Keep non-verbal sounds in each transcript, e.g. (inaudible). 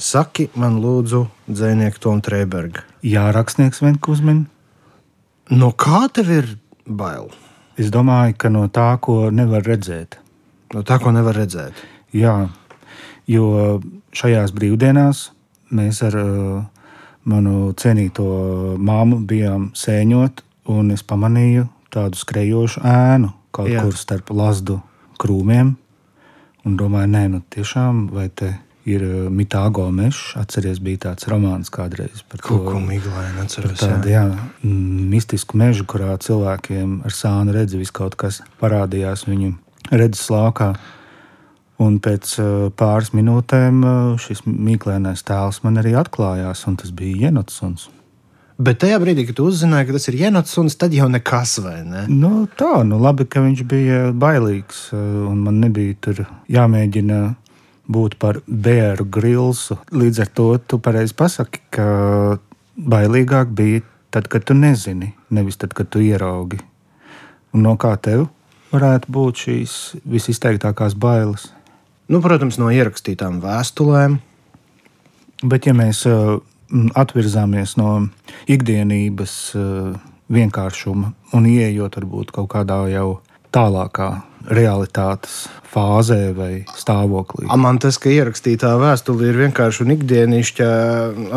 Saki man, lūdzu, dzinieku Tomu Trēbergu. Jā, rakstnieks Svenu Kusminu. No kā tev ir bail? Es domāju, ka no tā, ko nevar redzēt. No tā, ko nevar redzēt. Jā, jo šajās brīvdienās mēs ar uh, manu cienīto māmu bijām sēņot, un es pamanīju tādu skrejošu ēnu kaut Jā. Kur starp lazdu krūmiem. Un domāju, nē, nu tiešām, vai te ir uh, mitāgo mežs. Atceries, bija tāds romāns kādreiz par to. Par atceros. tādu jā, mm, mistisku mežu, kurā cilvēkiem ar sānu redzi vis kaut kas parādījās viņu redzes laukā. Un pēc uh, pāris minūtēm uh, šis mīklainais tēls man arī atklājās, un tas bija Jenotsons. Bet tajā brīdī, kad tu uzzināji, ka tas ir jēnots, un tad jau nekas, vai ne? Nu, tā, nu labi, ka viņš bija bailīgs, un man nebija tur jāmēģina būt par bēru grilsu. Līdz ar to tu pareizi pasaki, ka bailīgāk bija tad, kad tu nezini, nevis tad, kad tu ieraugi. Un no kā tev varētu būt šīs visizteiktākās bailes? Nu, protams, no ierakstītām vēstulēm. Bet, ja mēs uh, atvirzāmies no ikdienības uh, vienkāršuma un ieejot varbūt kaut kādā jau tālākā realitātes fāzē vai stāvoklī, Man tas, ka ierakstītā vēstule ir vienkārši un ikdienišķa,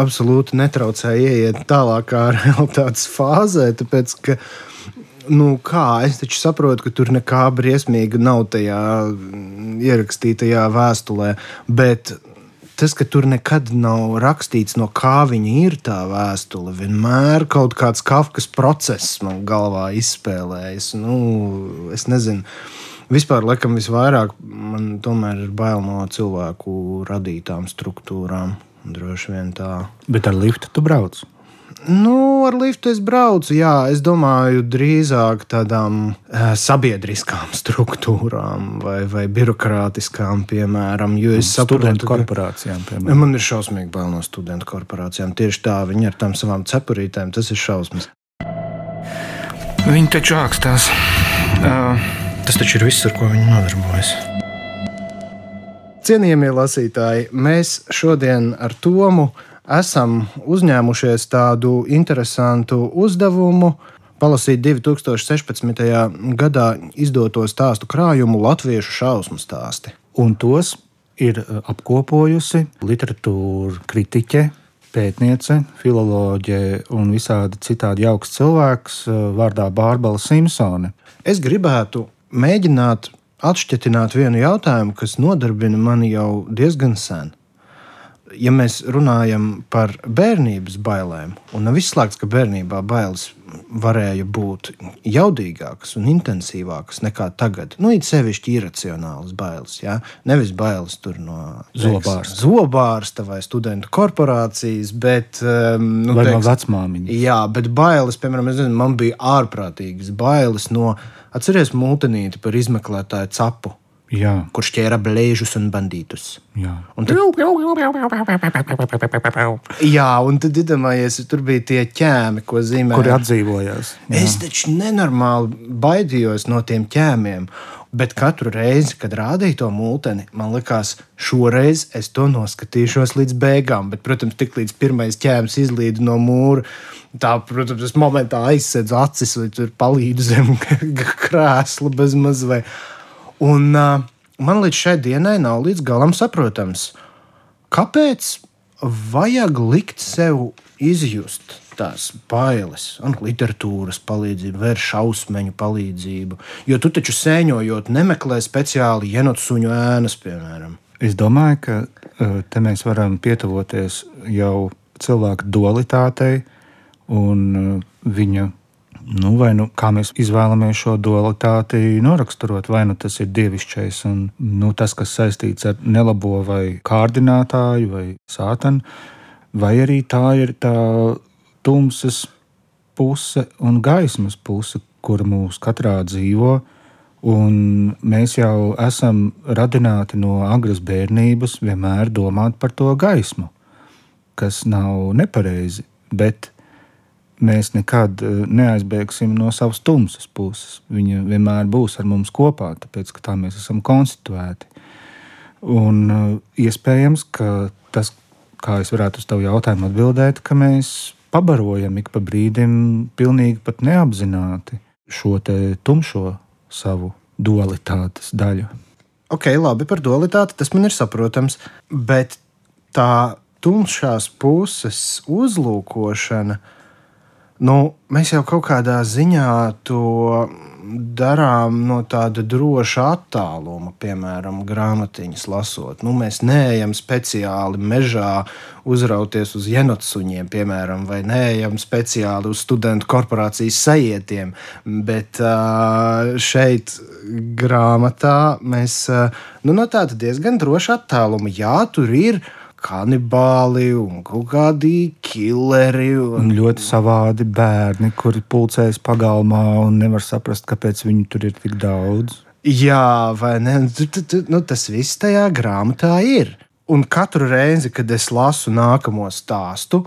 absolūti netraucē ieiet tālākā (laughs) realitātes fāzē. Tāpēc, ka, nu, kā, es taču saprotu, ka tur nekā briesmīga nav tajā mm, ierakstītajā vēstulē. Bet tas, ka tur nekad nav rakstīts, no kā viņa ir tā vēstule, vienmēr kaut kāds kafkas process man galvā izspēlējas. Nu, es nezinu. Vispār, laikam, visvairāk man tomēr ir bail no cilvēku radītām struktūrām. Droši vien tā. bet ar liftu tu brauc. Nu, ar liftu es braucu, jā, es domāju, drīzāk tādām e, sabiedriskām (laughs) struktūrām vai, vai birokrātiskām, piemēram. Jo es saprotu, Studentu ka- korporācijām, piemēram. Man ir šausmīgi bail no studentu korporācijām. Tieši tā, viņi ar tām savām cepurītēm, tas ir šausmas. Viņi taču ākstās. Uh, Tas taču ir viss, ar ko viņi nodarbojas. Cienījamie lasītāji, mēs šodien ar Tomu esam uzņēmušies tādu interesantu uzdevumu. Palasīt 2016. gadā izdoto stāstu krājumu Latviešu šausmu stāstu. un tos ir uh, apkopojusi literatūra kritiķe, pētniece, filoloģe un visādi citādi jauks cilvēks uh, vārdā Bārbara Simpsone. Es gribētu mēģināt atšķirt vienu jautājumu, kas nodarbina mani jau diezgan sen. Ja mēs runājam par bērnības bailēm, un nav izslēgts, ka bērnībā bailes varēja būt jaudīgākas un intensīvākas nekā tagad, nu, it sevišķi iracionālas bailes. Ja? Nevis bailes tur no Zobārsta. zobārsta vai studentu korporācijas, bet um, nu, Vai no teiksim, vecmāmiņa? Jā, bet bailes, piemēram, nezinu, man bija ārprātīgas bailes no, atcerieties, mūtenīti par izmeklētāju capu, Jā, kurš ķēra blēžus un bandītus. jā. Un tad, jā, un tad iedomājies, tur bija tie ķēmi, ko zīmē. Kuri atdzīvojās? Jā. Es taču nenormāli baidījos no tiem ķēmiem. Bet katru reizi, kad rādīja to mūteni, man liekas, šoreiz es to noskatīšos līdz beigām. Bet, protams, tik līdz pirmais ķēmis izlīd no mūra, tā, protams, es momentā aizsēdzu acis vai tur palīdu zem krēsla bez mazliet. Un uh, man līdz šai dienai nav līdz galam saprotams, kāpēc vajag likt sev izjust tās bailes, ar literatūras palīdzību, vai šausmeņu palīdzību. Jo tu taču sēņojot, nemeklē speciāli jenotsuņu ēnas, piemēram. Es domāju, ka te mēs varam pietuvoties jau cilvēka dualitātei un viņa. Nu, vai nu kā mēs izvēlamies šo dualitāti noraksturot, vai nu tas ir dievišķais un nu, tas, kas saistīts ar nelabo vai kārdinātāju vai sātanu, vai arī tā ir tā tumsas puse un gaismas puse, kura mūsu katrā dzīvo. Un mēs jau esam radināti no agras bērnības vienmēr domāt par to gaismu, kas nav nepareizi, bet mēs nekad eh, neaizbēgsim no savas tumsas puses. Viņa vienmēr būs ar mums kopā, tāpēc ka tā mēs esam konstituēti. Un uh, iespējams, ka tas, kā es varētu uz tavu jautājumu atbildēt, ka mēs pabarojam ik pa brīdim, pilnīgi pat neapzināti šo tumšo savu dualitātes daļu. Ok, labi par dualitāti tas man ir saprotams, bet tā tumšās puses uzlūkošana, nu, mēs jau kaut kādā ziņā to darām no tāda droša attāluma, piemēram, grāmatiņas lasot. Nu, mēs neejam speciāli mežā uzrauties uz jenotsuņiem, piemēram, vai neejam speciāli uz studentu korporācijas sajietiem, bet šeit grāmatā mēs nu, no tāda diezgan droša attāluma, jā, tur ir kanibāli un kaut kādi killeri. Un... un ļoti savādi bērni, kuri pulcējas pagalmā un nevar saprast, kāpēc viņu tur ir tik daudz. Jā, vai ne? Nu, tas viss tajā grāmatā ir. Un katru reizi, kad es lasu nākamo stāstu,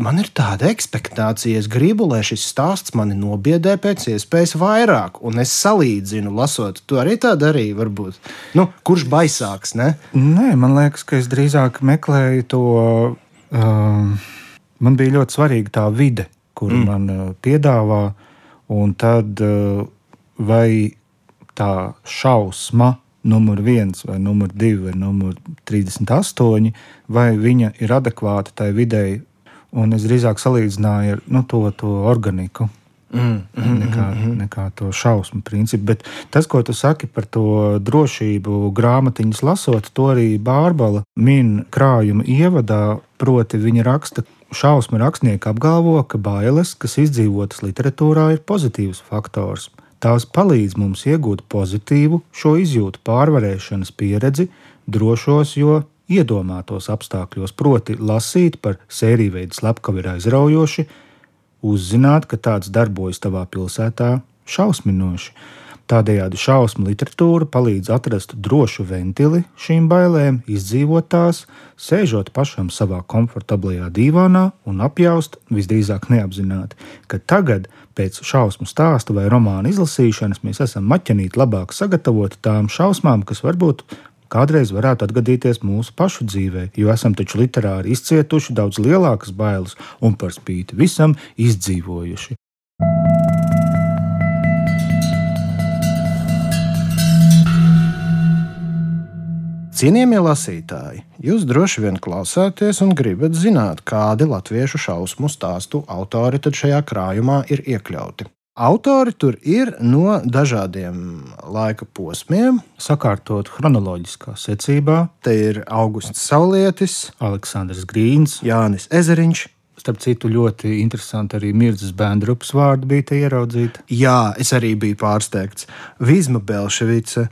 man ir tāda expectācija, es gribu, lai šis stāsts mani nobiedē pēc iespējas vairāk, un es salīdzinu, lasot, tu arī tā darīji, varbūt. Nu, kurš baisāks, ne? Nē, man liekas, ka es drīzāk meklēju to. Uh, man bija ļoti svarīga tā vide, kuru mm. man uh, piedāvā, un tad uh, vai tā šausma. Numur viens, vai numur divi, vai numur 38, vai viņa ir adekvāta tai videi, Un es drīzāk salīdzināju ar nu, to, to organiku. Mm, mm, nekā, mm, nekā to šausmu principu. Bet tas, ko tu saki par to drošību, grāmatiņas lasot, to arī Bārbala min krājuma ievadā. Proti, viņa raksta, šausmu rakstnieki apgalvo, ka bailes, kas izdzīvotas literatūrā, ir pozitīvs faktors. Tās palīdz mums iegūt pozitīvu šo izjūtu pārvarēšanas pieredzi, drošos, jo iedomātos apstākļos, proti, lasīt par sēriju veidu slepkavu ir aizraujoši, uzzināt, ka tāds darbojas tavā pilsētā, šausminoši. Tādējādi šausmu literatūra palīdz atrast drošu ventili šīm bailēm, izdzīvot tās, sēžot pašam savā komfortablajā dīvānā un apjaust, visdrīzāk neapzināti, ka tagad, pēc šausmu stāsta vai romāna izlasīšanas, mēs esam maķenīti labāk sagatavoti tām šausmām, kas varbūt kādreiz varētu atgadīties mūsu pašu dzīvē, jo esam taču literāri izcietuši daudz lielākas bailes un par spīti visam izdzīvojuši. Cienījamie lasītāji, jūs droši vien klausāties un gribat zināt, kādi latviešu šausmu stāstu autori šajā krājumā ir iekļauti. Autori tur ir no dažādiem laika posmiem. Sakārtot chronoloģiskā secībā. Te ir Augusts Saulietis, Aleksandrs Grīns, Jānis Ezeriņš. Starp citu, ļoti interesanti arī Mirdzas Bendrupas vārdu bija te ieraudzīta. Jā, es arī biju pārsteigts. Vizma Belševice,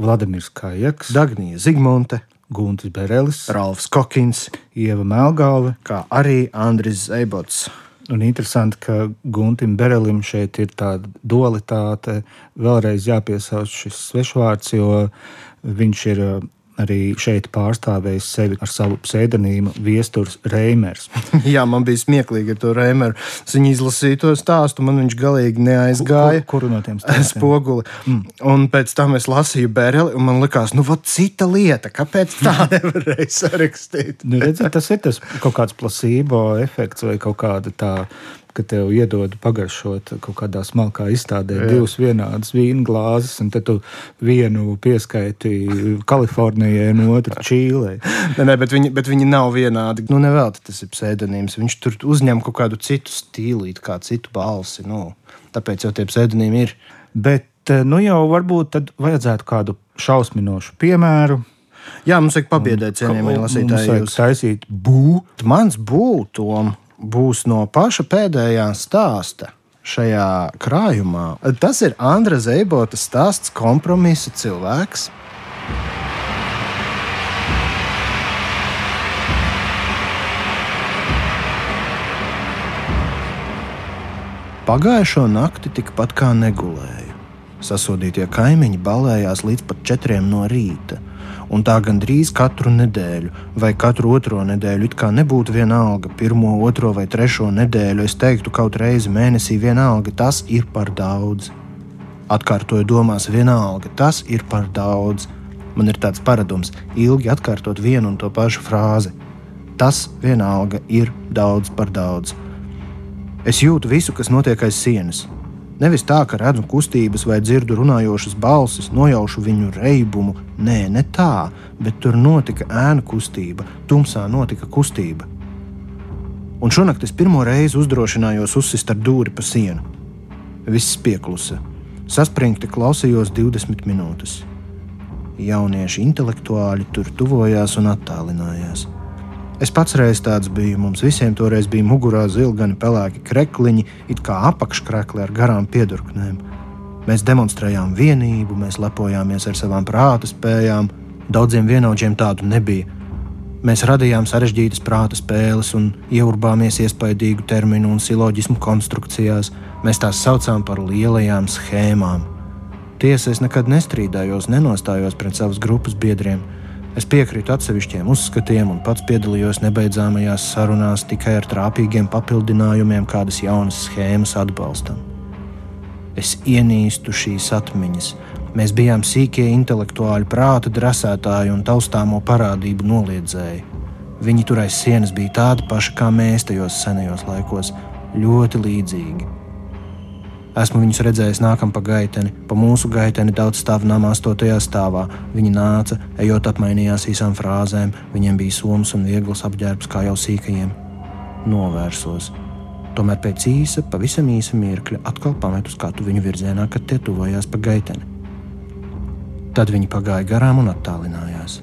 Vladimirs Kajaks, Dagnija Zigmunte, Guntis Berelis, Ralfs Kokins, Ieva Melgāve, kā arī Andris Zeibots. Un interesanti, ka Guntim Berelim šeit ir tāda dualitāte. Vēlreiz jāpiesauc šis svešvārds, jo viņš ir arī šeit pārstāvējis sevi ar savu pseidonīmu Viestures Reimers. (laughs) Jā, man bija smieklīgi ar to Reimeru. Es viņu izlasīju to stāstu, man viņš galīgi neaizgāja. Kur, kuru no tiem stāstiem? Spoguli. Mm. Un pēc tam es lasīju Bereli, un man likās, nu, vat cita lieta, kāpēc tā (laughs) nevarēja sarakstīt? nu, redzi, tas ir tas kaut kāds plasībo efekts vai kaut kāda tā ka tev iedod pagaršot kaut kādā smalkā izstādē Jā. divas vienādas vīna glāzes, un tad tu vienu pieskaiti Kalifornijai, un otru Čīlei. (laughs) nē, nē, bet viņi, bet viņi nav vienādi. Nu, nevelti tas ir pseidonīms. Viņš tur uzņem kaut kādu citu stīlīti, kā citu balsi. Nu, tāpēc jau tie pseidonīmi ir. Bet eh, nu jau varbūt tad vajadzētu kādu šausminošu piemēru. Jā, mums vajag pabiedēt cienījamie lasītāji. Mums vajag taisīt būtu. Mans būtu būs no paša pēdējā stāsta šajā krājumā. Tas ir Andra Zeibota stāsts Kompromisa cilvēks. Pagājušo nakti tikpat kā negulēju. Sasodītie kaimiņi balējās līdz pat četriem no rīta un tā gandrīz katru nedēļu, vai katru otro nedēļu, it kā nebūtu vienalga, pirmo, otro vai trešo nedēļu, es teiktu, kaut reizi mēnesī vienalga, tas ir par daudz. Atkārtoju domās, vienalga, tas ir par daudz. Man ir tāds paradums ilgi atkārtot vienu un to pašu frāzi. Tas vienalga ir daudz par daudz. Es jūtu visu, kas notiek aiz sienas, Nevis tā, ka redzu kustības vai dzirdu runājošas balsis, nojaušu viņu reibumu. Nē, ne tā, bet tur notika ēna kustība, tumsā notika kustība. Un šonakt es pirmo reizi uzdrošinājos uzsist ar dūri pa sienu. Viss pieklusa. Saspringti klausījos 20 minūtes. Jaunieši intelektuāļi tur tuvojās un attālinājās. Es pats reiz tāds biju. Mums visiem toreiz bija mugurā zilgani pelēki krekliņi, it kā apakškrekli ar garām piedurknēm. Mēs demonstrējām vienību, mēs lepojāmies ar savām prāta spējām. Daudziem vienaudžiem tādu nebija. Mēs radījām sarežģītas prāta spēles un ieurbāmies iespaidīgu terminu un siloģismu konstrukcijās. Mēs tās saucām par lielajām schēmām. Tiesa, es nekad nestrīdējos, nenostājos pret savas grupas biedriem. Es piekrītu atsevišķiem uzskatiem un pats piedalījos nebeidzamajās sarunās tikai ar trāpīgiem papildinājumiem, kādas jaunas schēmas atbalstam. Es ienīstu šīs atmiņas. Mēs bijām sīkie intelektuāļi, prāta drasētāji un taustāmo parādību noliedzēji. Viņi tur aiz sienas bija tādi paši kā mēs tajos senajos laikos, ļoti līdzīgi. Esmu viņus redzējis nākam pa gaiteni, pa mūsu gaiteni daudz stāv namā astotajā stāvā. Viņi nāca, ejot apmainījās īsām frāzēm, viņiem bija somas un viegls apģērbs kā jau sīkajiem. Novērsos. Tomēr pēc īsa, pavisam īsa mirkļa atkal pametu skatu viņu virzienā, kad tie tuvojās pa gaiteni. Tad viņi pagāja garām un attālinājās.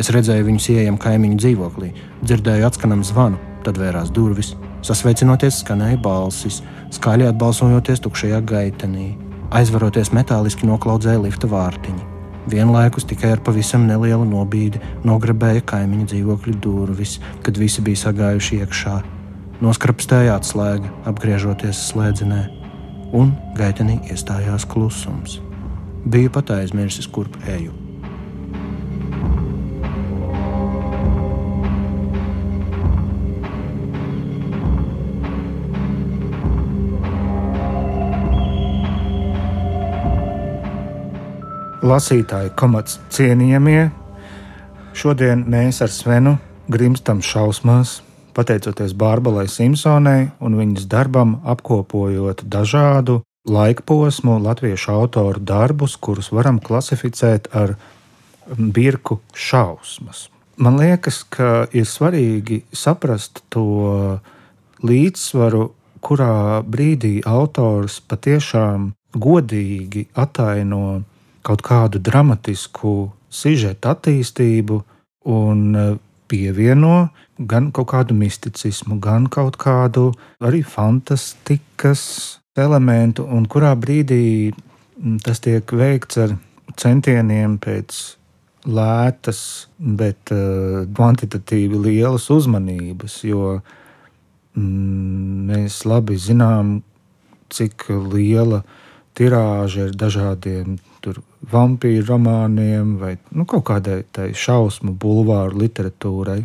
Es redzēju viņus ieejam kaimiņu dzīvoklī, dzirdēju atskanam zvanu, tad vērās durvis. Sasveicinoties, skanēja balsis, skaļi atbalsojoties tukšajā gaitenī, aizvaroties metāliski noklaudzēja lifta vārtiņi. Vienlaikus tikai ar pavisam nelielu nobīdi nograbēja kaimiņu dzīvokļu durvis, kad visi bija sagājuši iekšā. Noskrapstēja atslēga, apgriežoties slēdzenē, un gaitenī iestājās klusums. Biju pat aizmirsis, kurp eju. Lasītāji, komats cienījamie. Šodien mēs ar Svenu grimstam šausmās, pateicoties Bārbalai Simpsonai un viņas darbam, apkopojot dažādu laikposmu latviešu autoru darbus, kurus varam klasificēt ar birku šausmas. Man liekas, ka ir svarīgi saprast to līdzsvaru, kurā brīdī autors patiešām godīgi ataino kaut kādu dramatisku sižeta attīstību un e, pievieno gan kaut kādu misticismu, gan kaut kādu arī fantastikas elementu, un kurā brīdī tas tiek veikts ar centieniem pēc lētas, bet uh, kvantitatīvi lielas uzmanības, jo mm, mēs labi zinām, cik liela tirāža ir dažādiem vampīru romāniem vai nu, kaut kādai šausmu bulvāru literatūrai.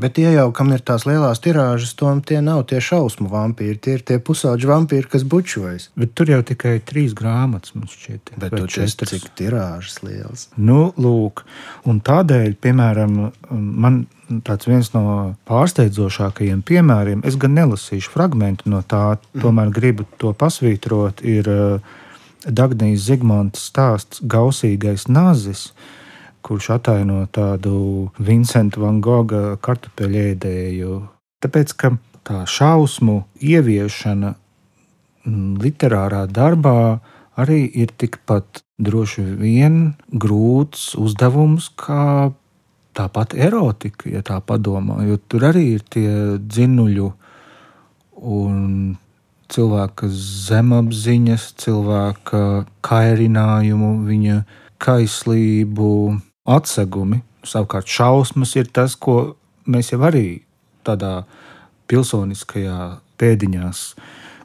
Bet tie jau, kam ir tās lielās tirāžas, tom tie nav tie šausmu vampīri, tie ir tie pusauģi vampīri, kas bučojas. Bet tur jau tikai trīs grāmatas mums šķiet. Bet tur četras. cik tirāžas liels. Nu, lūk, un tādēļ, piemēram, man tāds viens no pārsteidzošākajiem piemēriem, es gan nelasīšu fragment no tā, tomēr gribu to pasvītrot, ir uh, Dagnijas Zigmants stāsts Gausīgais nazis, kurš ataino tādu Vincentu Van Gogha kartupeļēdēju. Tāpēc, ka tā šausmu ieviešana mm, literārā darbā arī ir tikpat droši vien grūts uzdevums kā tāpat erotika, ja tā padomā, jo tur arī ir tie dzinuļu un cilvēka zemapziņas, cilvēka kairinājumu, viņa kaislību, atsegumi. Savukārt šausmas ir tas, ko mēs jau arī tādā pilsoniskajā pēdiņās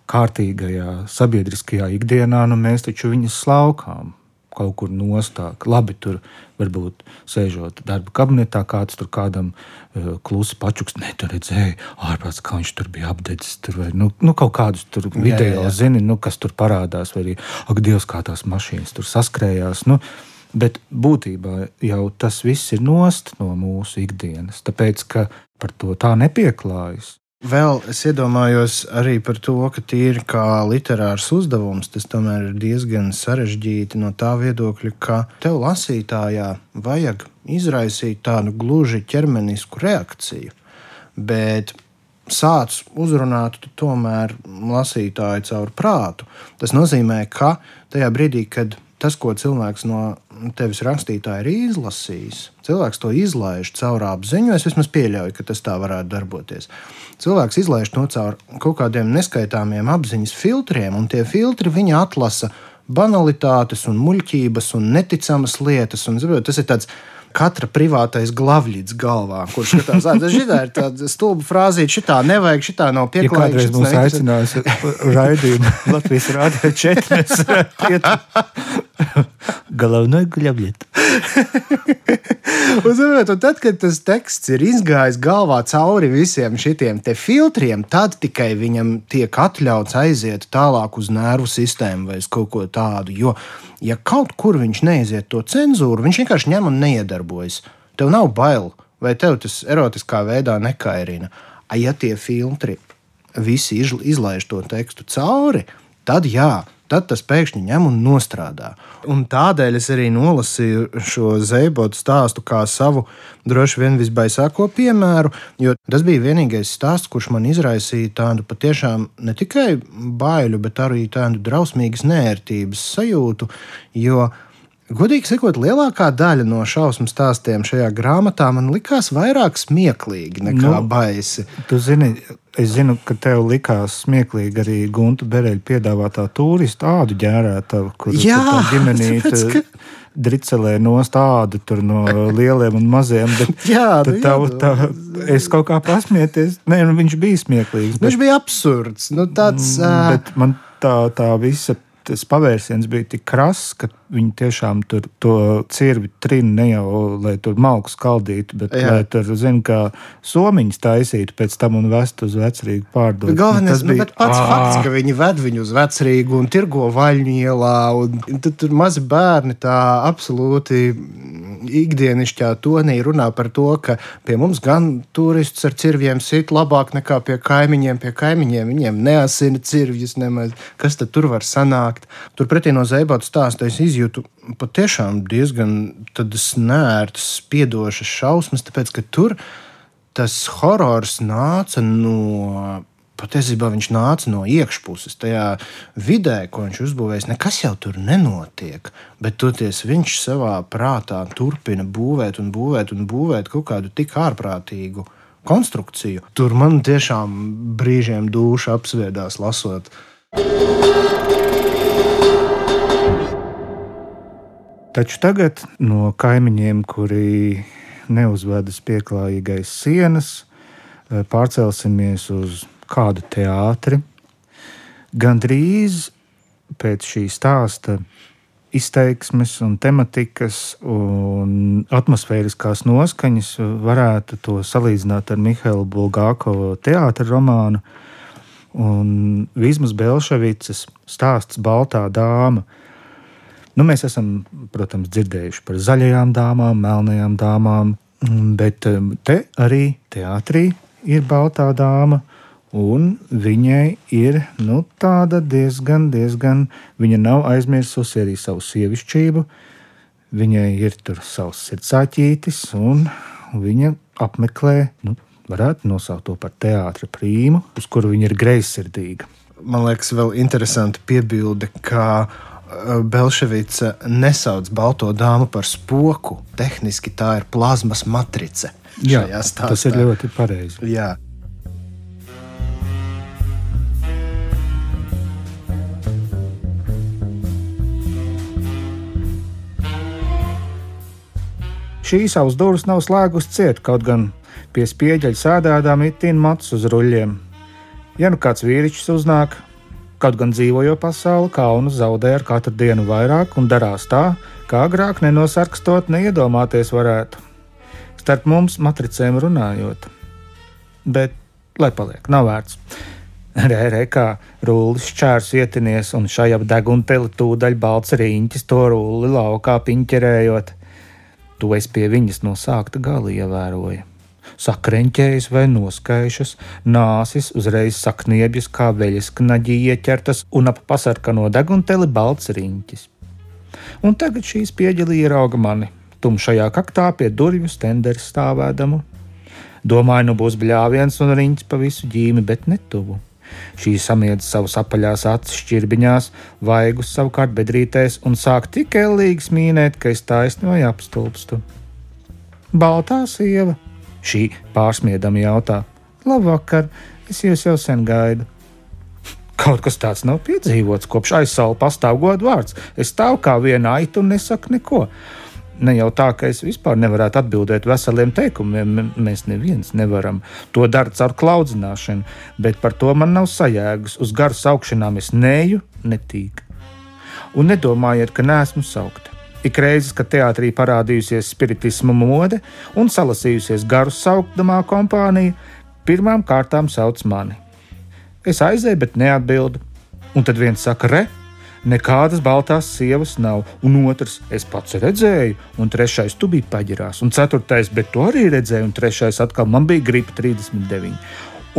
kārtīgajā sabiedriskajā ikdienā, nu mēs taču viņus slaukām kaut kur nostāk. Labi, tur varbūt sēžot darba kabinetā, kāds tur kādam uh, klusi pačuks, ne, tur redzēja, ārprāts, kā viņš tur bija apdedzis. Tur, vai, nu, nu, kaut kādus tur video zini, nu, kas tur parādās, vai arī, ak, Dievs, kā tās mašīnas tur saskrējās. Nu, Bet būtībā jau tas viss ir nost no mūsu ikdienas, tāpēc ka par to tā nepieklājas. Vēl es iedomājos arī par to, ka tīri kā literārs uzdevums, tas tomēr ir diezgan sarežģīti no tā viedokļa, ka tev lasītājā vajag izraisīt tādu gluži ķermenisku reakciju. Bet sāc uzrunāt tomēr lasītāju caur prātu. Tas nozīmē, ka tajā brīdī, kad tas, ko cilvēks no tevis rakstītāja ir izlasījis, cilvēks to izlaiž caur apziņu. Es vismaz pieļauju, ka tas tā varētu darboties cilvēks izlaiž to caur kaut kādiem neskaitāmiem apziņas filtriem, un tie filtri viņa atlasa banalitātes, un muļķības un neticamas lietas. Un, tas ir tāds katra privātais glavļīts galvā, kurš skatās, ka šī ir tāda stulba frāzīte, šitā nevajag, šitā nav pieklājīga. Ja kādreiz mums aicinās raidījumu (laughs) Latvijas Rādio 4. (laughs) Galvenais glavļīt. un, zināt, un tad, kad tas teksts ir izgājis galvā cauri visiem šiem filtriem, tad tikai viņam tiek atļauts aiziet tālāk uz nervu sistēmu vai kaut ko tādu. Jo, ja kaut kur viņš neiziet to cenzūru, viņš vienkārši ņem un neiedarbojas. Tev nav bail, vai tev tas erotiskā veidā nekairina. A, ja tie filtri visi izlaiž to tekstu cauri, tad jā, tad tas pēkšņi ņem un nostrādā. Un tādēļ es arī nolasīju šo zēbotu stāstu kā savu droši vien visbaisāko piemēru, jo tas bija vienīgais stāsts, kurš man izraisīja tādu patiešām ne tikai baiļu, bet arī tādu drausmīgas nērtības sajūtu. Jo Godīgi sakot, lielākā daļa no šausmu stāstiem šajā grāmatā man likās vairāk smieklīgi nekā nu, baisi. Tu zini, Es zinu, ka tev likās smieklīgi arī Gunta Bereļa piedāvātā turistu ādu ģērēta, kur Jā, tā (laughs) ģimenīte ka... dricelē nost ādu no lieliem un maziem. Bet, (laughs) jā, nu, tā, jā, tā, es kaut kā pasmieties. Nē, nu, viņš bija smieklīgs. Bet, viņš bija absurds. Nu, tāds, uh... Man tā, tā visa tas pavērsiens bija tik krass, ka viņi tiešām tur to cirvi trina ne jau, lai tur malku skaldītu, bet Jā. lai tur, zin, kā somiņas taisītu pēc tam un vest uz vecrīgu pārdot. Galvenais, nu, bija, pats à. fakts, ka viņi ved viņu uz vecrīgu un tirgo vaļņu ielā, un tad tur mazi bērni tā absolūti ikdienišķā tonī runā par to, ka pie mums gan turists ar cirviem sit labāk nekā pie kaimiņiem. Pie kaimiņiem viņiem neasina cirvjas nemaz. Kas tad tur var sanākt? Turpretī no Zēbāta stāsta es izjūtu patiešām diezgan nērtas, spiedošas šausmas, tāpēc ka tur tas horors nāca no patiesībā viņš nāca no iekšpuses. Tajā vidē, ko viņš uzbūvējis, nekas jau tur nenotiek. Bet toties viņš savā prātā turpina būvēt un būvēt un būvēt kaut kādu tik ārprātīgu konstrukciju. Tur man tiešām brīžiem duša apsvērdās lasot. Taču tagad no kaimiņiem, kuri neuzvedas pieklājīgais sienas, pārcelsimies uz kādu teātri. Gan drīz pēc šī stāsta izteiksmes, un tematikas un atmosfēriskās noskaņas varētu to salīdzināt ar Mihaila Bulgākova teātra romānu. Un Vīsmas Belševicas stāsts Baltā dāma. Nu, mēs esam, protams, dzirdējuši par zaļajām dāmām, melnajām dāmām, bet um, te arī teātrī ir baltā dāma. Un viņai ir nu, tāda diezgan, diezgan. Viņa nav aizmirsusi arī savu sievišķību. Viņai ir tur savs sirdsāķītis, un viņa apmeklē, nu, varētu nosaukt to par teātra prīmu, uz kuru viņa ir greizsirdīga. Man liekas, vēl interesanti piebilde, ka Belševica nesauc balto dāmu par spoku. Tehniski tā ir plazmas matrice. Jā, tas ir ļoti pareizi. Jā. Šī savas durvis nav slēgusi ciet, kaut gan pie spieģeļa sēdēdām itin mats uz ruļļiem. Ja nu kāds vīrišķis uznāk, Kaut gan dzīvojo pasauli, kaunu zaudē ar katru dienu vairāk un darās tā, kā agrāk nenosarkstot, neiedomāties varētu. Starp mums matricēm runājot. Bet, lai paliek, nav vērts. Rērē, kā rullis čērs ietinies, un šajā degunteli tūdaļ balts riņķis to rulli laukā piņķerējot. To es pie viņas no sākta gala ievēroju. Sakreņķējas vai noskaišas, nāsis uzreiz sakniebjas kā veļas knaģi ieķertas un ap pasarkano degunteli balts riņķis. Un tagad šīs pieģelī ierauga mani, tumšajā kaktā pie durvju stendera stāvēdamu. Domāju, nu būs bļāviens un riņķis pa visu ģīmi, bet ne tuvu. Šī samiedz savus apaļās acis šķirbiņās, vaigus savukārt bedrītēs un sāk tik ellīgi smīnēt, ka es taisnu vai apstulpstu. Baltā sieva, šī pārsmiedami jautā: Labvakar, es jūs jau sen gaidu. Kaut kas tāds nav piedzīvots, kopš aizsāla pastāv godu vārds. Es stāvu kā viena aita un nesaku neko. Ne jau tā, ka es vispār nevarētu atbildēt veseliem teikumiem, mēs neviens nevaram. To dara caur klaudzināšanu, bet par to man nav sajēgas. Uz garu saukšanām es neju, netīk. Un nedomājiet, ka neesmu saukta. Ik reizes, kad teātrī parādījusies spiritisma mode un salasījusies garu sauktamā kompānija, pirmām kārtām sauc mani. Es aizēju, bet neatbildu. Un tad viens saka, re, nekādas baltās sievas nav, un otrs, es pats redzēju, un trešais, tu biji paģirās, un ceturtais, bet tu arī redzēji, un trešais atkal man bija gripa 39.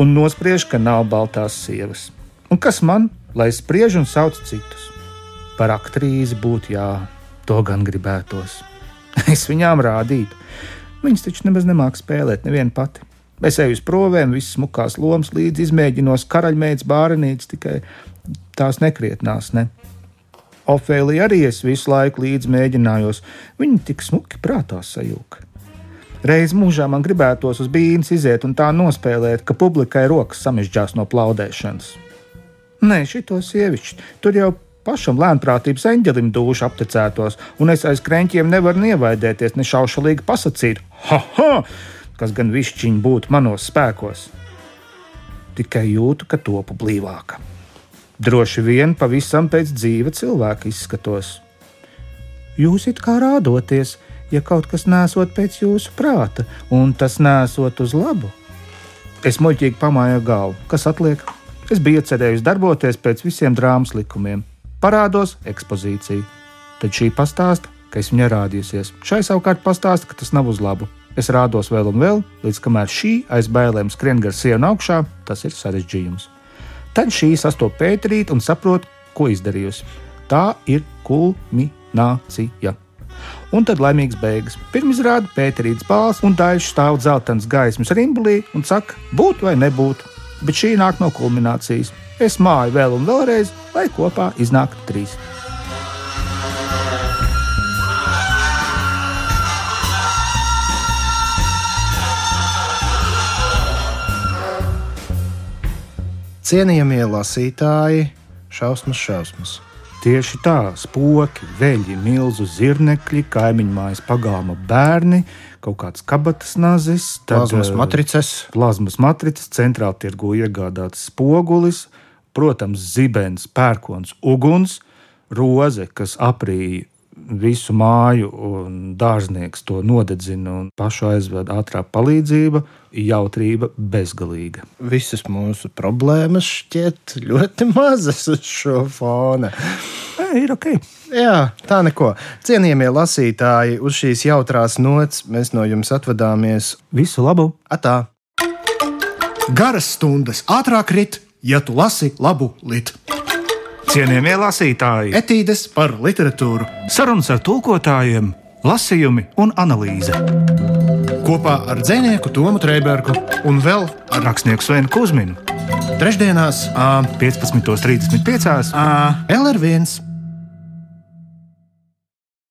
Un nospriež, ka nav baltās sievas. Un kas man, lai spriež un sauc citus? Par aktrīzi būtu jā, to gan gribētos. (laughs) Es viņām rādītu. Viņas taču nemaz nemāks spēlēt, neviena pati. Es eju uz provēm, visas smukās lomas līdzi izmēģinos karaļmeitas bārenītes, tikai tās nekrietnās. Ne? Ofēlija arī es visu laiku līdzi mēģinājos. Viņa tik smuki prātā sajūta. Reiz mūžā man gribētos uz bīnas iziet un tā nospēlēt, ka publikai rokas samižģās no plaudēšanas. Nē, šito sievišķi, tur jau pašam lēnprātības eņģelim duši aptecētos, un es aiz krēņķiem nevaru nievaidēties, ne šaušalīgi pasakīt, ha, ha, kas gan višķiņi būtu manos spēkos. Tikai jūtu, ka topu blīvāka. Droši vien pavisam pēc dzīva cilvēka izskatos. Jūs it kā rādoties, ja kaut kas nesot pēc jūsu prāta, un tas nesot uz labu. Es muļķīgi pamāju galvu, kas atliek. Es biju cerējis darboties pēc visiem drāmas likumiem. Parādos ekspozīciju. Tad šī pastāsta, ka es viņai rādījusies. Šai savukārt pastāsta, ka tas nav uz labu. Es rādos vēl un vēl, līdz kamēr šī aiz bailēm skrien gar sienu augšā, tas ir sarežģījums. Tad šī sastopas pēterīt un saprot, ko izdarījusi. Tā ir kulminācija. Un tad laimīgs beigas. Pirmizrāda Pēterītas balss un daļš stāv dzeltenas gaismas rimbulī un saka, būt vai nebūt. Bet šī nāk no kulminācijas. Es māju vēl un vēlreiz, lai kopā iznāktu trīs. Cienījamie lasītāji, šausmas, šausmas. Tieši tā, spoki, veļi, milzu zirnekļi, kaimiņu mājas pagalma bērni, kaut kāds kabatas nazis, plazmas matrices. Plazmas matrices, centrāla tirgu iegādāts spogulis, protams, zibens, pērkons, uguns, roze, kas aprīja visu māju, un dārznieks to nodedzina un pašu aizved ātrā palīdzība, jautrība bezgalīga. Visas mūsu problēmas šķiet ļoti (laughs) mazas uz šo fona. E, ir ok. Jā, tā neko. Cienījamie lasītāji, uz šīs jautrās nots mēs no jums atvadāmies. Visu labu! Atā! Garas stundas ātrāk rit, ja tu lasi labu litu. Cienījamie lasītāji, etīdes par literatūru, sarunas ar tulkotājiem, lasījumi un analīze. Kopā ar dzinieku Tomu Trēbergu un vēl ar rakstnieku Svenu Kusminu. Trešdienās, 15.35. LR1.